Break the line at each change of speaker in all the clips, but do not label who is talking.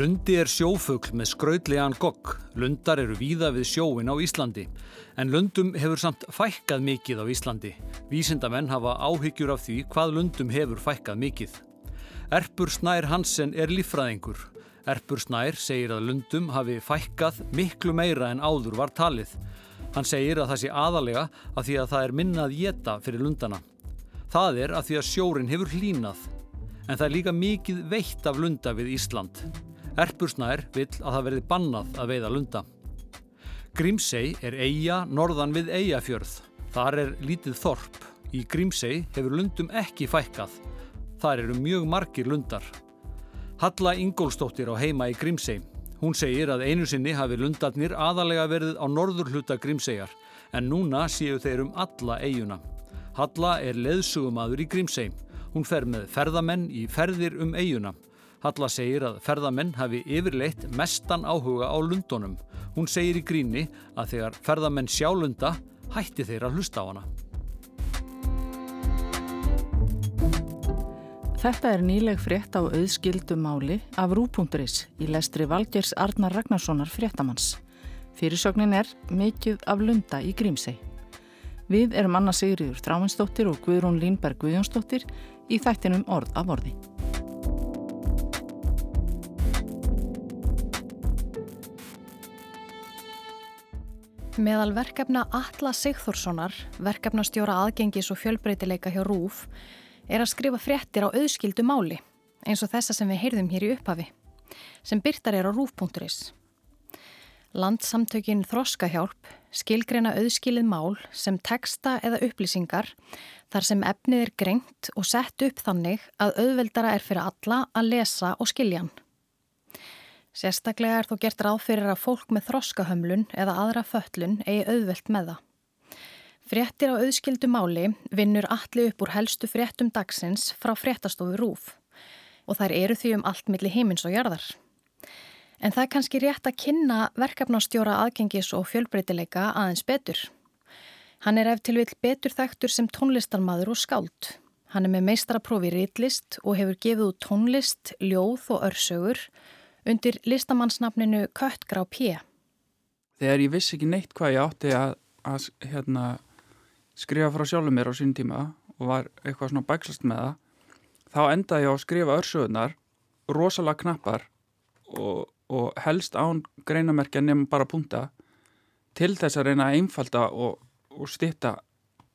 Lundi er sjófugl með skrautlegan gogg. Lundar eru víða við sjóin á Íslandi. En lundum hefur samt fækkað mikið á Íslandi. Vísindamenn hafa áhyggjur af því hvað lundum hefur fækkað mikið. Erpur Snær Hansen er lífræðingur. Erpur Snær segir að lundum hafi fækkað miklu meira en áður var talið. Hann segir að það sé aðalega að því að það er minnað jeta fyrir lundana. Það er að því að sjórin hefur hlínað. En það er líka mikið veitt af lunda við Ísland. Erpursnær vill að það verði bannað að veiða lunda. Grímsei er eiga norðan við eigafjörð. Þar er lítið þorp. Í Grímsei hefur lundum ekki fækkað. Þar eru mjög margir lundar. Halla Ingólstóttir á heima í Grímsei. Hún segir að einu sinni hafi lundarnir aðalega verið á norður hluta Grímseiar en núna séu þeir um alla eiguna. Halla er leðsugumadur í Grímsei. Hún fer með ferðamenn í ferðir um eiguna. Halla segir að ferðamenn hafi yfirleitt mestan áhuga á lundunum. Hún segir í gríni að þegar ferðamenn sjá lunda hætti þeir að hlusta á hana.
Þetta er nýleg frétt á auðskildumáli af Rúpunduris í lestri Valgers Arnar Ragnarssonar fréttamanns. Fyrirsögnin er mikið af lunda í Grímsei. Við erum Anna Sigriður Þráinsdóttir og Guðrún Línberg Guðjónsdóttir í þættinum Orð af orði.
Meðal verkefna Alla Sigþórssonar, verkefnastjóra aðgengis og fjölbreytileika hjá RÚF, er að skrifa fréttir á auðskildu máli, eins og þessa sem við heyrðum hér í upphafi, sem byrtar er á RÚF.is. Landsamtökin Þroskahjálp skilgreina auðskilið mál sem teksta eða upplýsingar þar sem efnið er grengt og sett upp þannig að auðveldara er fyrir alla að lesa og skilja hann. Sérstaklega er þó gert ráð fyrir að fólk með þroskahömlun eða aðra föllun eigi auðvelt með það. Fréttir á auðskildu máli vinnur allir upp úr helstu fréttum dagsins frá fréttastofu Rúf og þær eru því um allt milli heimins og jarðar. En það er kannski rétt að kynna verkefnastjóra aðgengis og fjölbreytileika aðeins betur. Hann er ef til vil betur þektur sem tónlistarmadur og skáld. Hann er með meistaraprófi rítlist og hefur gefið út tónlist, ljóð og örsögur undir listamannsnafninu Köttgrá P.
Þegar ég vissi ekki neitt hvað ég átti að, að hérna, skrifa frá sjálfur mér á sín tíma og var eitthvað svona bækslast með það, þá endaði ég á að skrifa örsöðunar, rosalega knappar og, og helst án greinamerkja nefnum bara punta til þess að reyna að einfalda og, og stitta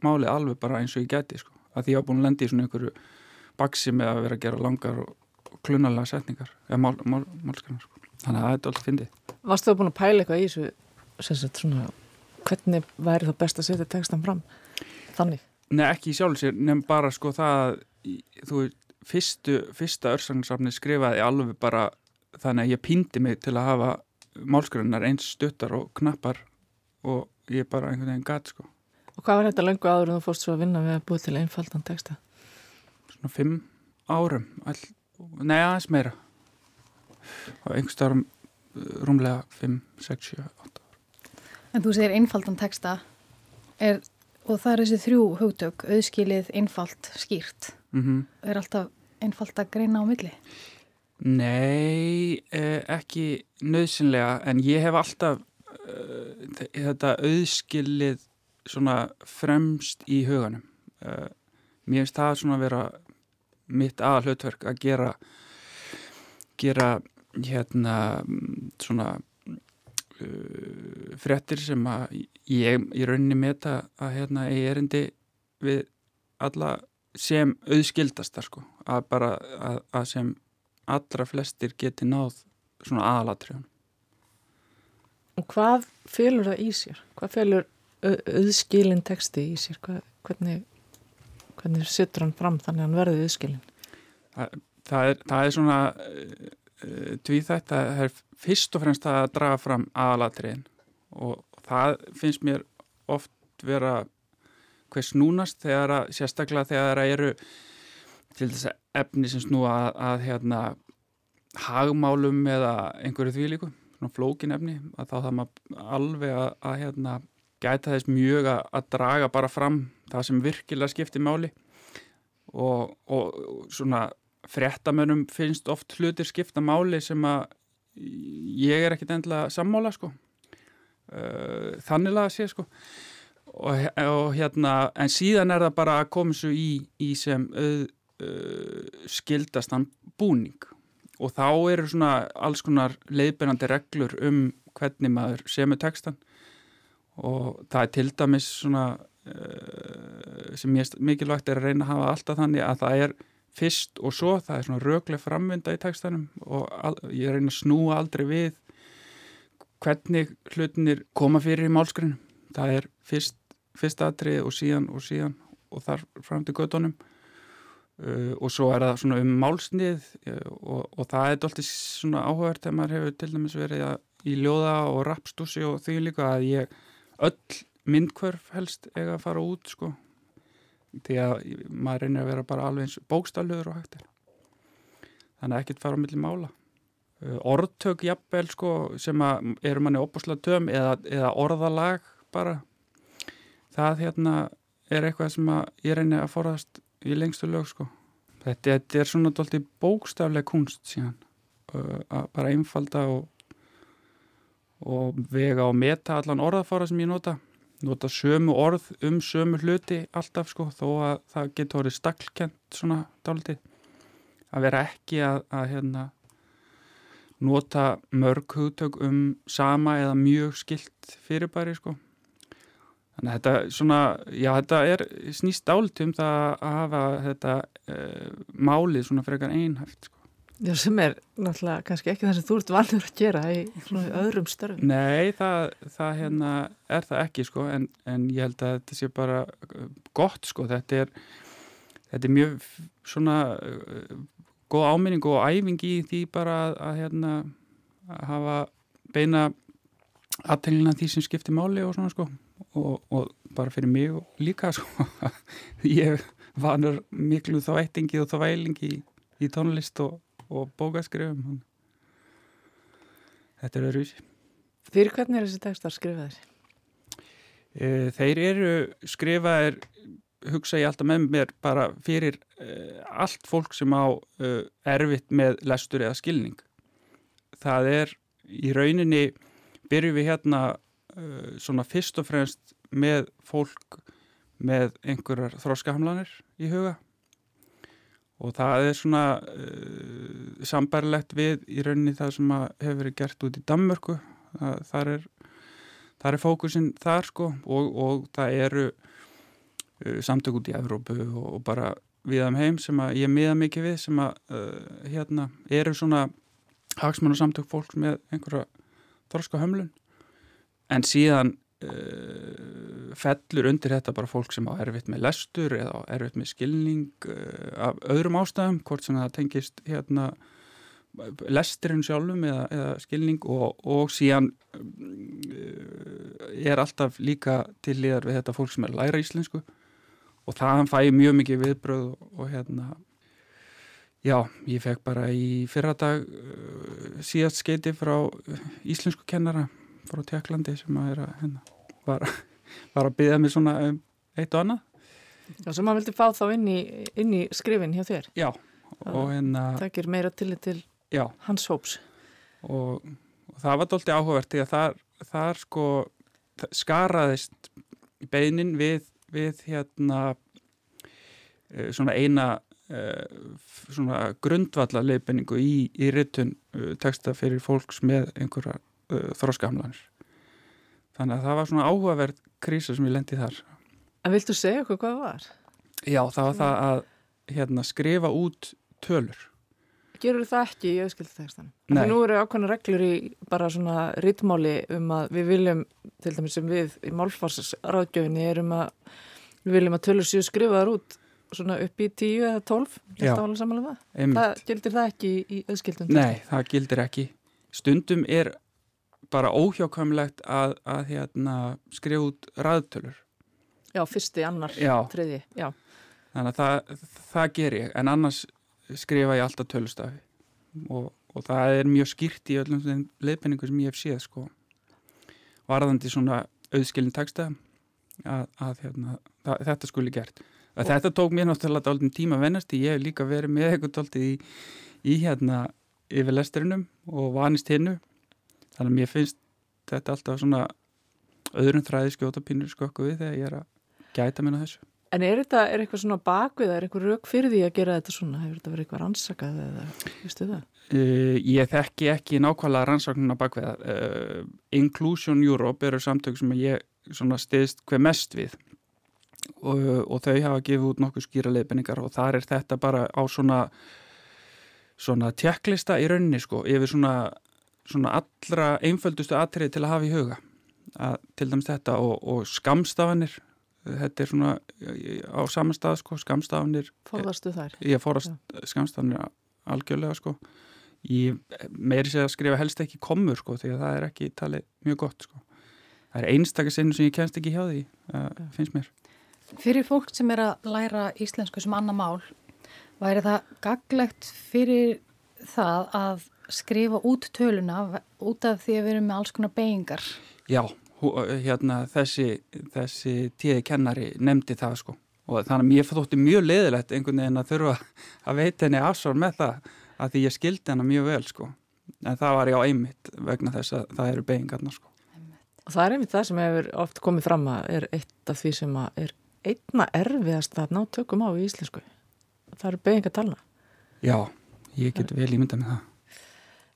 málið alveg bara eins og ég geti sko. að því ég á búin að lendi í svona einhverju baksi með að vera að gera langar og klunalega setningar eða mál, mál, málskannar sko. þannig að það er alltaf fyndið
Varst þú búin að pæla eitthvað í þessu sagt, svona, hvernig væri það best að setja textan fram þannig?
Nei ekki í sjálfsir nefn bara sko það þú fyrstu, fyrsta örsangsafni skrifaði alveg bara þannig að ég pýndi mig til að hafa málskrannar eins stuttar og knappar og ég bara einhvern veginn gæt sko
Og hvað var þetta löngu áður en þú fórst svo að vinna við að búið til einfaldan texta?
Svona fimm árum all, Nei, aðeins meira. Á einhverstarum rúmlega 5, 6, 7, 8
En þú segir einfaldan texta. Er, og það er þessi þrjú hugtök auðskilið, einfalt, skýrt.
Mm -hmm.
er alltaf einfalt að greina á milli?
Nei, eh, ekki nöðsynlega en ég hef alltaf uh, þetta auðskilið svona fremst í huganum. Uh, mér finnst það svona að vera mitt aða hlutverk að gera gera hérna svona uh, frettir sem að ég í rauninni meta að hérna ég erindi við alla sem auðskildastar sko að bara að, að sem allra flestir geti náð svona aðalatriðan
Og hvað fylgur það í sér? Hvað fylgur auðskilin texti í sér? Hvað, hvernig hvernig sittur hann fram þannig að hann verði viðskilin?
Það, það, það er svona uh, tvíþætt að það er fyrst og fremst að draga fram aðalatriðin og það finnst mér oft vera hvers núnast þegar að sérstaklega þegar það eru til þess að efni sem snúa að, að hérna hagmálum eða einhverju þvílíku svona flókin efni að þá það maður alveg að, að hérna gæta þess mjög að draga bara fram það sem virkilega skiptir máli. Og, og svona fréttamönnum finnst oft hlutir skipta máli sem að ég er ekkit endla sammála sko. Þannig að sé sko. Og, og hérna en síðan er það bara að koma svo í, í sem uh, uh, skildastan búning. Og þá eru svona alls konar leiðbyrjandi reglur um hvernig maður semur textan og það er til dæmis svona sem ég mikilvægt er að reyna að hafa alltaf þannig að það er fyrst og svo, það er svona rögleg framvinda í textanum og al, ég reyna að snúa aldrei við hvernig hlutinir koma fyrir í málskrinu það er fyrst, fyrst aðtrið og síðan og síðan og þar fram til gödunum uh, og svo er það svona um málsnið uh, og, og það er alltaf svona áhugavert þegar maður hefur til dæmis verið að, í ljóða og rapstúsi og því líka að ég öll myndkvörf helst eiga að fara út sko. Því að maður reynir að vera bara alveg eins bókstafluður og hægtir þannig að ekkert fara á milli mála. Uh, orðtök jafnvel sko sem að eru manni opusla töm eða, eða orðalag bara. Það hérna er eitthvað sem að ég reynir að forast í lengstu lög sko. Þetta, þetta er svona doldið bókstafleg kunst síðan uh, að bara einfalda og og vega og meta allan orðafára sem ég nota nota sömu orð um sömu hluti alltaf sko þó að það getur orðið staklkent svona dálitið að vera ekki að, að hérna, nota mörg hugtök um sama eða mjög skilt fyrirbæri sko. Þannig að þetta svona já þetta er snýst dálitið um það að hafa þetta e, málið svona frekar einhæft sko
Já, sem er náttúrulega kannski ekki það sem þú ert vanur að gera í öðrum störfum.
Nei, það, það hérna, er það ekki sko, en, en ég held að þetta sé bara uh, gott sko, þetta er, þetta er mjög svona uh, góð áminning og æfing í því bara að, að, hérna, að hafa beina aðtælina því sem skiptir máli og svona sko og, og bara fyrir mig líka sko ég vanur miklu þá eittingi og þá vælingi í, í tónlist og og bókaskrifum þetta er öðruvísi.
Fyrir hvernig er þessi tekstar skrifaðir?
E, þeir eru skrifaðir hugsa ég alltaf með mér bara fyrir e, allt fólk sem á e, erfitt með lestur eða skilning. Það er í rauninni byrjum við hérna svona fyrst og fremst með fólk með einhverjar þróskahamlanir í huga og það er svona uh, sambærlegt við í rauninni það sem hefur verið gert út í Danmörku. Það, þar er, er fókusin þar sko og, og það eru uh, samtök út í Evrópu og, og bara viðam heim sem að ég miða mikið við sem að uh, hérna eru svona hagsmann og samtök fólks með einhverja þorska hömlun. En síðan fellur undir þetta bara fólk sem á erfitt með lestur eða á erfitt með skilning uh, af öðrum ástæðum, hvort sem það tengist hérna lesturinn sjálfum eða, eða skilning og, og síðan uh, er alltaf líka til liðar við þetta fólk sem er læra íslensku og það fæ mjög mikið viðbröð og, og hérna já, ég fekk bara í fyrradag síðast skeiti frá íslensku kennara frá Tjekklandi sem að, að hérna, var, var að byggja mig svona um eitt og annað.
Já, sem maður vildi fá þá inn í, inn í skrifin hjá þér.
Já, hérna
Það ger meira til til
já,
hans hóps.
Og, og það var doldið áhugavert því að þar, þar sko skaraðist beinin við, við hérna e, svona eina e, svona grundvalla leifinningu í, í ryttun e, texta fyrir fólks með einhverja uh, þróskamlanir þannig að það var svona áhugaverð krísa sem ég lendi þar
En viltu segja okkur hvað það var?
Já, það var það að hérna, skrifa út tölur
Gerur það ekki í auðskildtekstan?
Nei.
Nú eru ákveðna reglur í bara svona rittmáli um að við viljum, til dæmis sem við í málfarsráðgjöfinni erum að við viljum að tölur séu skrifaðar út svona upp í 10 eða 12
Já.
það?
Einmitt.
það gildir það ekki í auðskildum
Nei, það gildir ekki Stundum er bara óhjákvæmlegt að, að hérna, skrifa út ræðtölur
Já, fyrsti, annar,
Já.
þriði Já,
þannig að það, það ger ég. En annars skrifa ég alltaf tölustafi. Og, og það er mjög skýrt í öllum þeim leifinningu sem ég hef séð sko. Varðandi svona auðskilin texta að, að hérna, það, þetta skuli gert. Að þetta tók mér náttúrulega dálítið tíma að vennast ég hef líka verið með eitthvað dálítið í, í hérna yfir lesturinnum og vanist hinnu þannig að mér finnst þetta alltaf svona öðrum þræði skjóta pínur skokku við þegar ég er að gæta minna þessu.
En er þetta, er eitthvað svona bakvið, er eitthvað rauk fyrir því að gera þetta svona? Hefur þetta verið eitthvað rannsakað eða, viðstu það?
Uh, ég þekki ekki nákvæmlega rannsóknuna bakveða. Uh, Inclusion Europe eru samtök sem ég stiðist hver mest við og, og þau hafa gefið út nokkuð skýra leifinningar og þar er þetta bara á svona svona tjekklista í rauninni sko yfir svona, svona allra einföldustu atrið til að hafa í huga. Að, til dæmis þetta og, og skamstafanir þetta er svona á saman stað sko, skamstafanir
Fórðastu þær?
Ég fórast skamstafanir algjörlega sko. Ég meiri segja að skrifa helst ekki komur sko því að það er ekki talið mjög gott sko. Það er einstakar sinu sem ég kennst ekki hjá því uh, finnst mér.
Fyrir fólk sem er að læra íslensku sem annar mál væri það gaglegt fyrir það að skrifa út töluna út af því að við erum með alls konar beigingar
Já, hérna þessi, þessi tíði kennari nefndi það sko og þannig að mér þótti mjög leðilegt einhvern veginn að þurfa að veita henni afsvar með það að því ég skildi henni mjög vel sko en það var ég á einmitt vegna þess að það eru beigingarna sko
Og það er einmitt það sem hefur oft komið fram að er eitt af því sem er einna erfiðast að ná tökum á í íslensku. Það eru beigingartalna.
Já, ég get vel ímynda með það.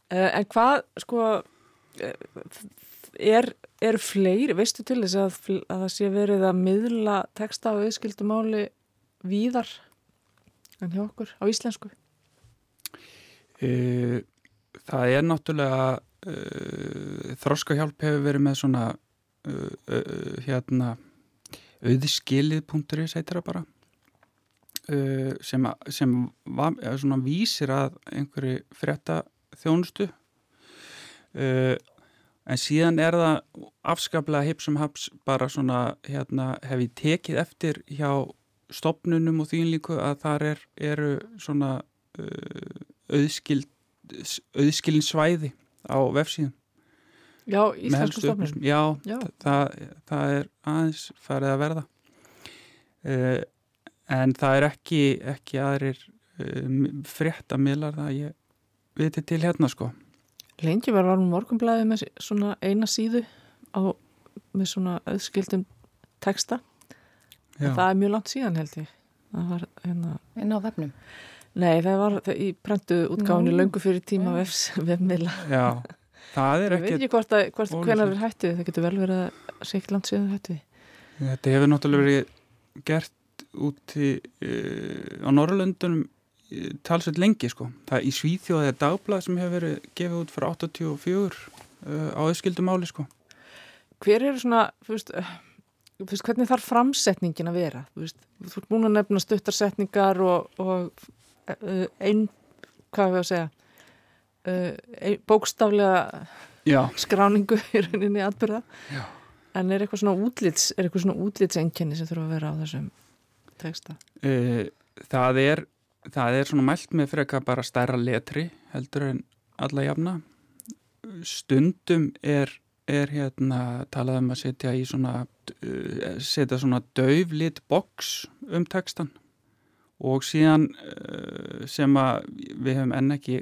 Uh, en hvað, sko, er, er fleiri, veistu til þess að, að það sé verið að miðla texta á auðskildumáli víðar en hjá okkur á íslensku?
Uh, það er náttúrulega uh, þróskahjálp hefur verið með svona uh, hérna auðskilið.is heitir það bara sem, sem var, svona vísir að einhverju frétta þjónustu. En síðan er það afskaplega hipsum haps bara svona hérna hef ég tekið eftir hjá stopnunum og þýnlíku að þar er, eru svona auðskild auðskilin svæði á vefsíðum.
Já, íslensku stofnum
Já, Já. Það, það er aðeins farið að verða. Uh, en það er ekki, ekki aðrir uh, fréttamiðlar það ég viti til hérna sko.
Lengi var varum morgunblæði með svona eina síðu á, með svona auðskildum texta. Það er mjög langt síðan held ég. Það var hérna
inn á vefnum.
Nei, það var það, í prentu útgáðinu löngu fyrir tíma vefmiðla.
Já, það er ekki...
Ég veit ekki hvort, að, hvort hvernig er hættið, það getur vel verið að segja land síðan hættið.
Þetta hefur náttúrulega verið gert út í, uh, á Norrlöndunum talsveit lengi sko. Það er í Svíþjóðið dagblad sem hefur verið gefið út fyrir 84 uh, á öðskildumáli sko.
Hver eru svona, þú veist, veist, hvernig þarf framsetningin að vera? Þú veist, þú ert búin að nefna stuttarsetningar og, og einn, hvað við að segja ein, bókstaflega
Já.
skráningu í rauninni atbyrða
Já.
en er eitthvað svona útlits er eitthvað svona útlitsengjani sem þurfa að vera á þessum texta?
Það er það er svona mælt með freka bara stærra letri heldur en alla jafna stundum er er hérna talað um að setja í svona setja svona döflit boks um textan og síðan sem að við hefum enn ekki,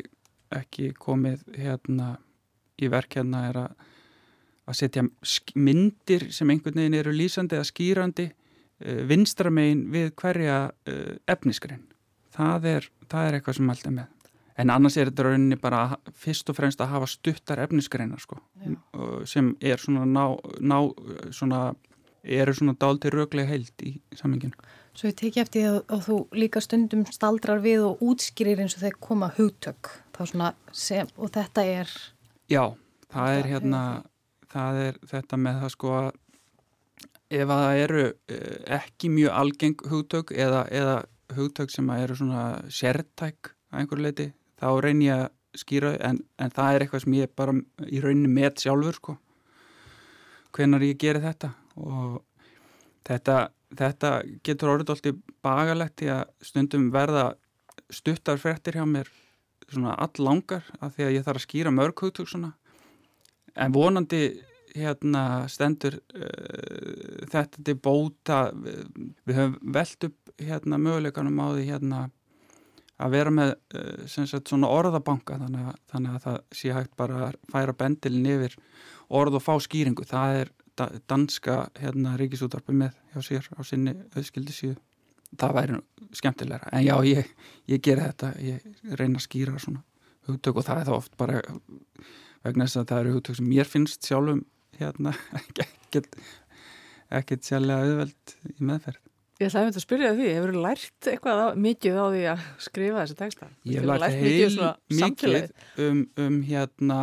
ekki komið hérna í verk hérna er að, að setja myndir sem einhvern veginn eru lýsandi eða skýrandi vinstramegin við hverja efniskrein. Það er, það er eitthvað sem alltaf með. En annars er þetta rauninni bara fyrst og fremst að hafa stuttar efniskreinar sko sem er svona ná, ná svona, eru svona dálti röglega heilt í saminginu.
Svo ég teki eftir að, að þú líka stundum staldrar við og útskýrir eins og þeir koma hugtök sem, og þetta er...
Já, það er hérna, það er þetta með það sko að ef að það eru ekki mjög algeng hugtök eða, eða hugtök sem eru svona sértæk að einhverju leiti, þá reynir ég að skýra en, en það er eitthvað sem ég bara í rauninni met sjálfur sko hvenar ég gerir þetta. Og þetta þetta getur orðið alltaf bagalegt í að stundum verða stuttar frettir hjá mér svona all langar af því að ég þarf að skýra mörg hugtug svona. En vonandi hérna stendur uh, þetta til bóta við, höfum velt upp hérna möguleikanum á því hérna að vera með uh, sagt, svona orðabanka þannig að, þannig að það sé hægt bara að færa bendilin yfir orð og fá skýringu. Það er da, danska hérna, ríkisútarpi með hjá sér á sinni auðskildi síðu það væri skemmtilegra. En já ég, ég ger þetta. Ég reyna að skýra svona hugtök og það er þá oft bara vegna þess að það eru hugtök sem mér finnst sjálfum hérna ekkert ekkert sjálflega auðveld í meðferð
Ég ætlaði að spyrja því, hefur þú lært eitthvað á, mikið á því að skrifa þessi texta?
Ég hef lært, heil mikið, mikið um, um hérna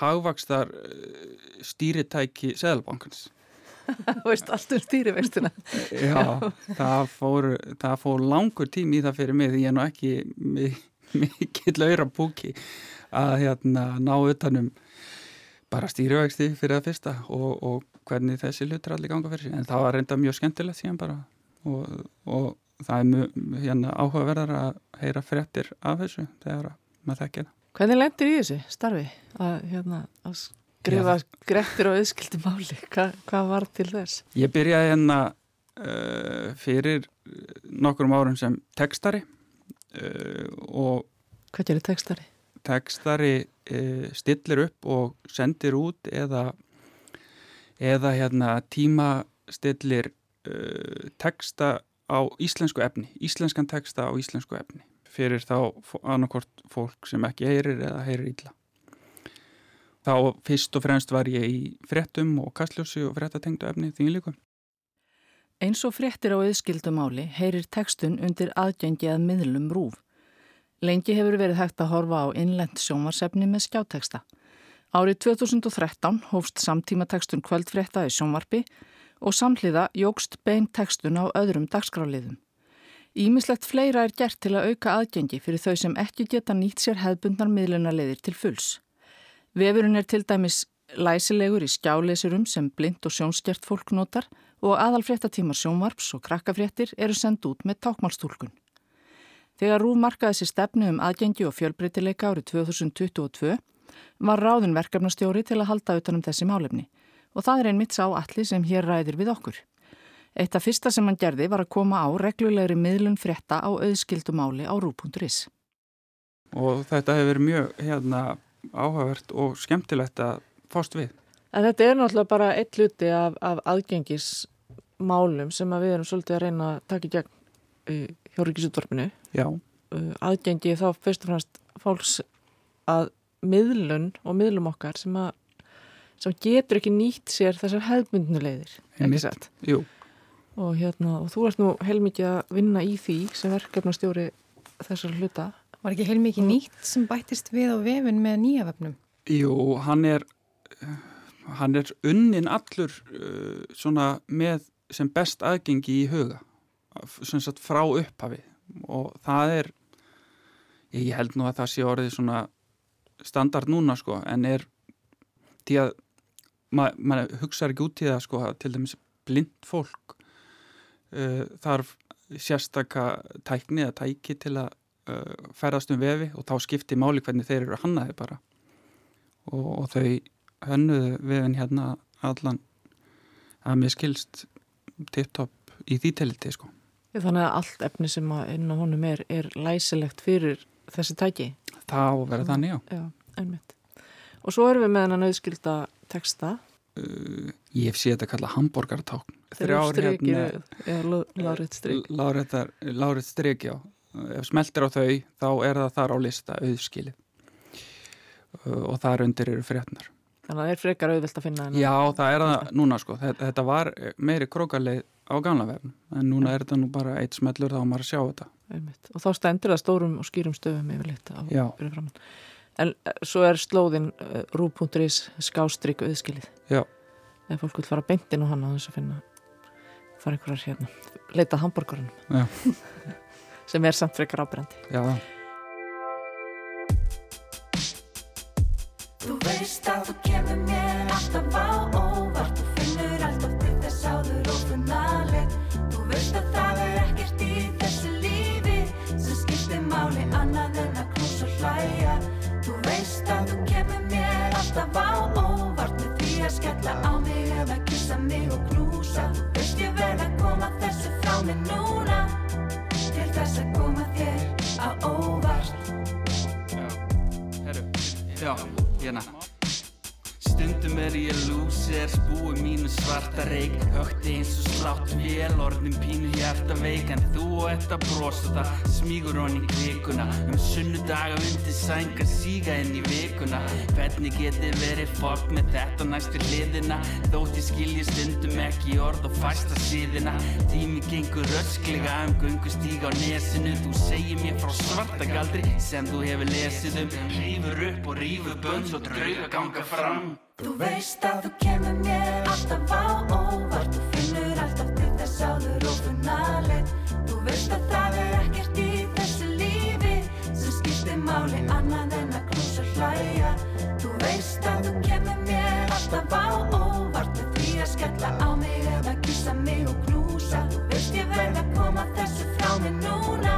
hagvakstar eh, stýritæki Seðalbankans.
Þú veist allt um stýrivextuna.
Já, það fór, það fór langur tím í það fyrir mig því ég er nú ekki mikið laura búki að hérna ná utanum bara stýrivexti fyrir það fyrsta og, og hvernig þessi hlutur allir ganga fyrir sig. En það var reynda mjög skemmtilegt síðan bara og, og það er mjög hérna, áhugaverðar að heyra frettir af þessu þegar maður þekkir það.
Hvernig lendir í þessu starfi að, hérna, að skrifa Já. grettir og auðskildi máli? Hva, hvað var til þess?
Ég byrjaði hérna uh, fyrir nokkrum árum sem tekstari uh, og
Hvað er tekstari?
Tekstari uh, stillir upp og sendir út eða, eða hérna, tímastillir uh, texta á íslensku efni, íslenskan texta á íslensku efni fyrir þá annarkort fólk sem ekki heyrir eða heyrir ítla. Þá fyrst og fremst var ég í frettum og kastljósi og frettatengdu efni því líka.
Eins og frettir á auðskildumáli heyrir textun undir aðgengi að miðlum rúf. Lengi hefur verið hægt að horfa á innlend sjónvarsefni með skjátteksta. Árið 2013 hófst samtíma textun kvöldfretta í sjónvarpi og samhliða jógst bein tekstun á öðrum dagskráliðum. Ímislegt fleira er gert til að auka aðgengi fyrir þau sem ekki geta nýtt sér hefðbundnar miðlunarleðir til fulls. Vefurinn er til dæmis læsilegur í skjáleisurum sem blind og sjónskjert fólk notar og aðalfréttatímar sjónvarps og krakkafréttir eru sendt út með tákmálstúlkun. Þegar Rúf markaði sér stefnu um aðgengi og fjölbreytileika árið 2022 var ráðin verkefnastjóri til að halda utanum þessi málefni og það er einmitt sá allir sem hér ræðir við okkur. Eitt af fyrsta sem hann gerði var að koma á reglulegri miðlun frétta á auðskildumáli á rú.is.
Og þetta hefur verið mjög hérna, áhugavert og skemmtilegt að fást við.
En þetta er náttúrulega bara eitt luti af, af aðgengismálum sem að við erum svolítið að reyna að taka í gegn uh, hjá Ríkisutvarpinu.
Já.
Uh, aðgengi þá fyrst og fremst fólks að miðlun og miðlum okkar sem að sem getur ekki nýtt sér þessar hefðbundnulegðir, ekki sett?
Jú.
Og, hérna, og þú ert nú heilmikið að vinna í því sem verkefnastjóri þessar hluta.
Var ekki heilmikið nýtt sem bættist við á vefun með nýja vefnum?
Jú, hann er, hann er unnin allur uh, svona með sem best aðgengi í huga, sagt frá upphafi. Og það er, ég held nú að það sé orðið svona standard núna sko, en er því að maður ma hugsaður ekki út í það sko til dæmis blind fólk uh, þarf sérstaka tækni eða tæki til að uh, ferðast um vefi og þá skipti máli hvernig þeir eru hannaði bara. Og, og þau hönnuðu vefin hérna allan að mér skilst tipptopp í því teliti sko
Þannig að allt efni sem inn á honum er, er læsilegt fyrir þessi tæki
Það verður þannig, já
Já, einmitt Og svo erum við með hennan auðskilda texta.
Uh, ég hef séð þetta að kalla hamburgertákn.
Þrjár hérna. Eða láriðt stryk.
Láriðt stryk, já. Ef smeltir á þau, þá er það þar á lista auðskilið. Uh, og þar undir eru frétnar.
Þannig að það er frekar auðvilt að finna.
Já, það er það núna sko. Þetta, þetta var meiri krókaleið á gamla vefn. En núna er þetta nú bara eitt smellur þá maður að sjá þetta.
Einmitt. Og þá stendur það stórum og skýrum stöfum yfir litt á byrju framann. En eh, svo er slóðin uh, eh, rú.is skástrygg auðskilið.
Já.
Ef fólk vil fara beintin og hann á þess að finna, fara einhverjar hérna, leitað hambúrgarunum.
Já.
Sem er samt frekar ábrendi.
Já.
Þú veist að þú er ég
lúser, spúi mínu svarta reik Högti eins og slátt vel, orðin pínu hjarta veik En þú og þetta brosa það smígur honni í kvikuna. Um sunnudaga undir sænga síga inn í vikuna. Hvernig geti verið fólk með þetta næstu hliðina? Þótt ég skilji stundum ekki orð og fæsta síðina Tími gengur ösklega um gungustíga á nesinu. Þú segir mér frá svarta galdri sem þú hefur lesið um. Rífur upp og rífur bönns og drauga ganga fram
Þú veist að þú kemur mér alltaf á óvart. Þú finnur alltaf til þess áður og funnalegt Þú veist að það er ekkert í þessu lífi sem skiptir máli annað en að knúsa hlæja. Þú veist að þú kemur mér alltaf á óvart. Með því að skella á mig eða kýsa mig og knúsa. Þú veist ég verð að koma þessu frá mig núna.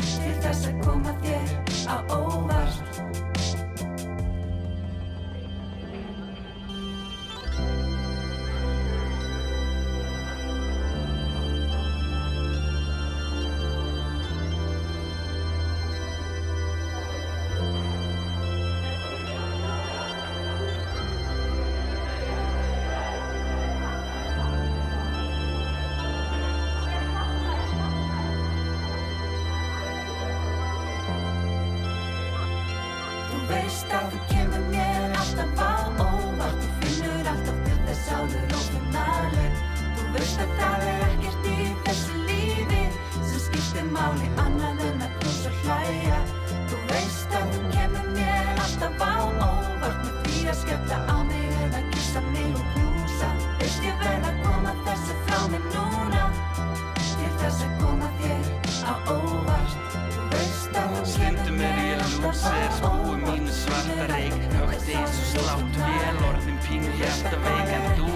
Til þess að koma þér á óvart að þú kemur mér alltaf á óvart. Þú finnur alltaf til þess áður og funnalegt Þú veist að það er ekkert í þessu lífi sem skiptir máli annað en að knúsa hlæja. Þú veist að þú kemur mér alltaf á óvart með því að skella á mig eða kissa mig og knúsa. Veist ég verð að koma þessu frá mig núna? Til þess að koma þér á óvart. Þú veist að þú
Stundum er ég lúser, spúi mínu svarta reik Högti eins og slátt vel, orðin pínu hjarta veik En þú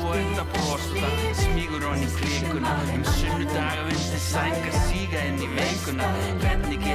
brosa það, smígur honni í klikuna. Um sunnudaga undir sænga síga inn í veikuna Hvernig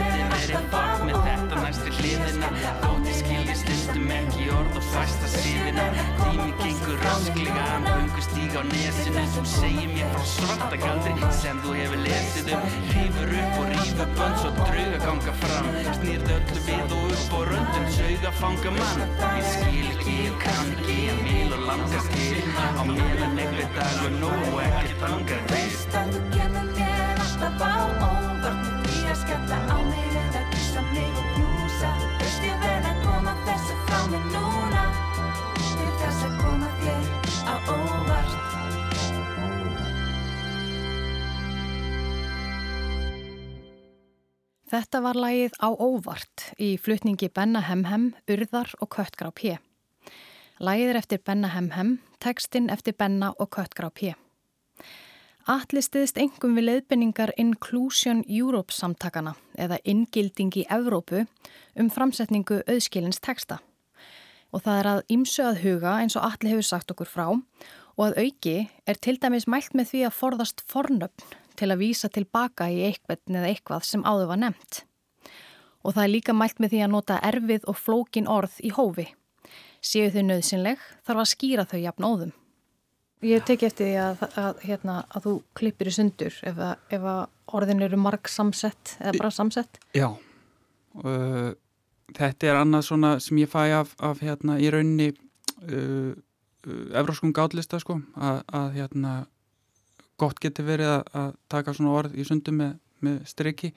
og fæsta síðina Tími gengur rasklega, um gungustíga á nesinu Þú segir mér frá svarta galdri sem þú hefur lesið um. Rífur upp og rífur bönns og drauga ganga fram. Snýrð öllu við og upp og röndum Sauga fanga mann. Ég skil ekki, ég kann ekki Ég vil og langast til Á meðan einhver dag og nóg og ekkert langar til.
Veist að þú kemur mér alltaf á óvart. Því að skella á mig eða kissa mig. Og knúsa Veist ég verð að koma þessu frá mig núna óvart
Þetta var lagið á óvart í flutningi Benna Hemhem, Urðar og Köttgrá P. Lagið er eftir Benna Hemhem, tekstinn eftir Benna og Köttgrá P. Atli stiðist engum við leiðbynningar Inclusion Europe samtakana eða inngilding í Evrópu um framsetningu auðskilins teksta. Og það er að ímsu að huga eins og Atli hefur sagt okkur frá og að auki er til dæmis mælt með því að forðast fornöfn til að vísa tilbaka í eitthvað eða eitthvað sem áður var nefnt. Og það er líka mælt með því að nota erfið og flókin orð í hófi. Séu þau nöðsynleg þarf að skýra þau jafn óðum. Ég teki eftir því að, að, hérna, að þú klippir í sundur ef, að, ef að orðin eru marg samsett eða bara samsett.
Já, uh, þetta er annað svona sem ég fæ af, af hérna í raunni uh, uh, evróskum gátlista sko, að, að hérna gott getur verið að, að taka svona orð í sundu með, með striki.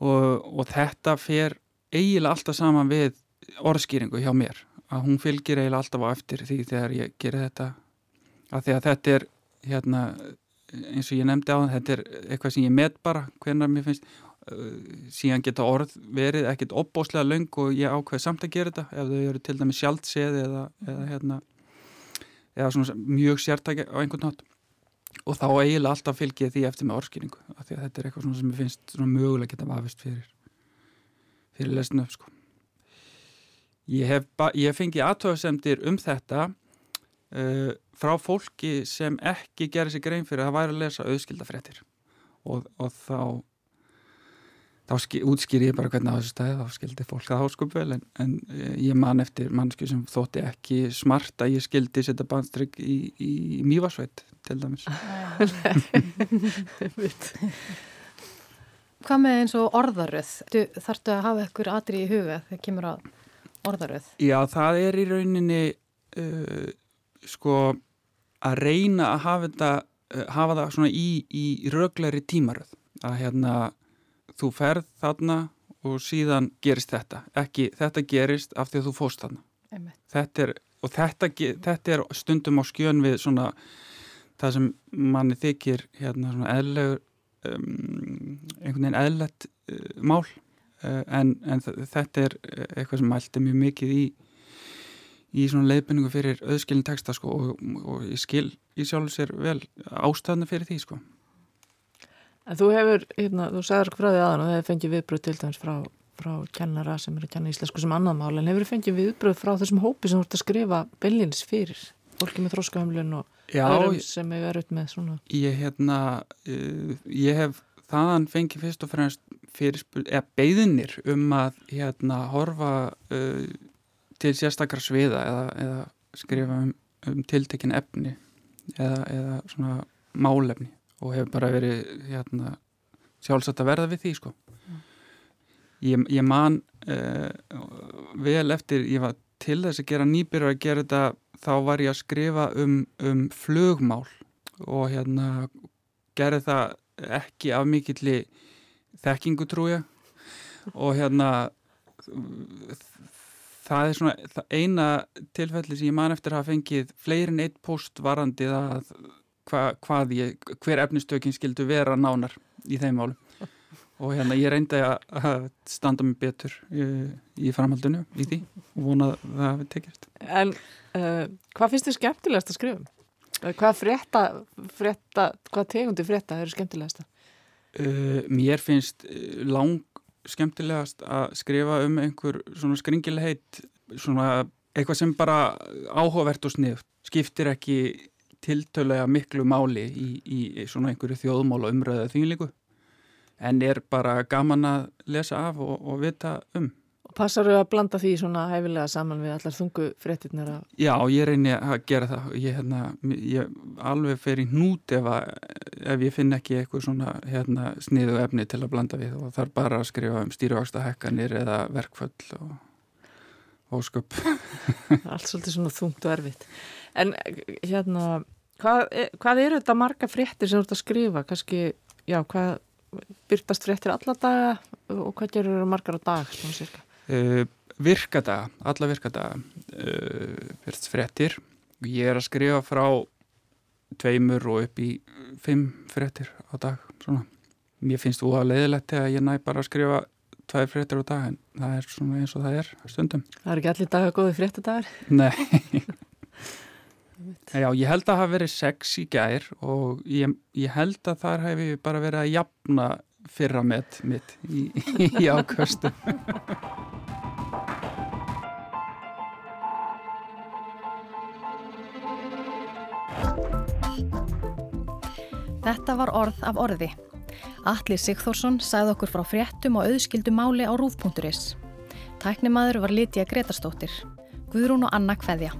Og, og þetta fer eiginlega alltaf saman við orðskýringu hjá mér að hún fylgir eiginlega alltaf á eftir því þegar ég gerir þetta. Að því að þetta er hérna eins og ég nefndi á þetta er eitthvað sem ég met bara hvernig mér finnst síðan geta orð verið ekkit opbóslega löng og ég ákveð samt að gera þetta ef þau eru til dæmi sjálfsið eða, eða hérna eða svona mjög sértækja á einhvern nátt og þá eiginlega alltaf fylgið því eftir með orðskýringu af því að þetta er eitthvað svona sem ég finnst mögulega geta vafist fyrir fyrir lesnu upp sko. Ég ég hef fengið aðtöðasemdir um þetta uh, frá fólki sem ekki gerir sér grein fyrir að væri að lesa auðskildafréttir og, og þá þá útskýri ég bara hvernig á þessu stæði þá skildi fólk það háskup vel en, en eh, ég man eftir mannsku sem þótti ekki smart að ég skildi setja bandstrygg í, í mývarsveit til dæmis
Hvað með eins og orðaröð? Þú þarftu að hafa ykkur atri í huga þegar kemur að orðaröð?
Já, það er í rauninni uh, sko að reyna að hafa þetta uh, hafa það svona í, í röglegri tímaröð að hérna þú ferð þarna og síðan gerist þetta, ekki þetta gerist af því að þú fóst þarna.
Einmitt.
þetta er, og þetta, þetta er stundum á skjön við svona það sem manni þykir hérna svona eðlegur um, einhvern veginn eðlegt uh, mál. Uh, en, en þetta er uh, eitthvað sem mælti mjög mikið í í svona leiðbynningu fyrir auðskilin texta sko og, og ég skil í sjálf sér vel ástæðna fyrir því sko
En þú hefur, hérna, þú sagður okkur frá því aðan og það hefur fengið viðbröð til dæmis frá, frá kennara sem eru að kenna íslensku sem annað mál en hefur fengið viðbröð frá þessum hópi sem ert að skrifa bellins fyrir? Fólki með þróskahömlun og
Já,
öðrum sem hefur verið með svona
ég hérna uh, ég hef þaðan fengið fyrst og fremst fyrirspil, eða beðinir um að hérna horfa uh, til sérstakar sviða eða, eða skrifa um, um tiltekin efni eða, eða svona málefni og hef bara verið hérna sjálfsagt að verða við því sko. Ég, ég man uh, vel eftir, ég var til þess að gera nýbyrjar að gera þetta þá var ég að skrifa um, um flugmál og hérna gerði það ekki af mikilli þekkingu trúi og hérna það er svona það eina tilfelli sem ég man eftir að hafa fengið fleirin eitt post varandi það hva, hvað ég, hver efnistökin skildu vera nánar í þeim málum. Og hérna ég reyndi að, standa mig betur í, í framhaldinu í því og vona að það hafi tekist.
En uh, hvað finnst þið skemmtilegast að skrifa um? Uh, Hvað frétta, frétta hvað tegundi frétta eru skemmtilegast
Uh, mér finnst lang skemmtilegast að skrifa um einhver svona skringilegheit svona eitthvað sem bara áhugavert og snið skiptir ekki tiltölega miklu máli í, í svona einhverju þjóðmál og umröða þýnlingu en er bara gaman að lesa af og, og vita um
Og passar þau að blanda því svona hæfilega saman við allar þungu fréttirnar að
Já, ég reyni að gera það og ég, hérna, ég alveg fer í hnút ef, að, ef ég finn ekki eitthvað svona hérna, sniðu efni til að blanda við og þarf bara að skrifa um stýrivaksta hekkanir eða verkföll og ósköp.
allt svolítið svona þungt og erfitt. En hérna, hvað, er- hvað eru þetta marga fréttir sem þú ert að skrifa? Kanski, já, hvað byrtast fréttir alla daga og hvað gerur eru margar á dag?
Uh, virkadaga, alla virkadaga uh, fyrst fréttir ég er að skrifa frá tveimur og upp í fimm fréttir á dag svona. mér finnst þú að leiðilegt þegar ég næ bara að skrifa tvær fréttir á dag en það er svona eins og það er stundum
Það eru ekki allir dagar góði fréttadagar?
Nei Já, ég held að hafa verið sex í gær og ég, ég held að þar hefði bara verið að jafna fyrra met mitt í, í ákvöstu
Þetta var orð af orði. Atli Sigþórsson sagði okkur frá fréttum og auðskildu máli á rúf.is. Tæknimaður var Lítja Gretarstóttir. Guðrún og Anna Kveðja.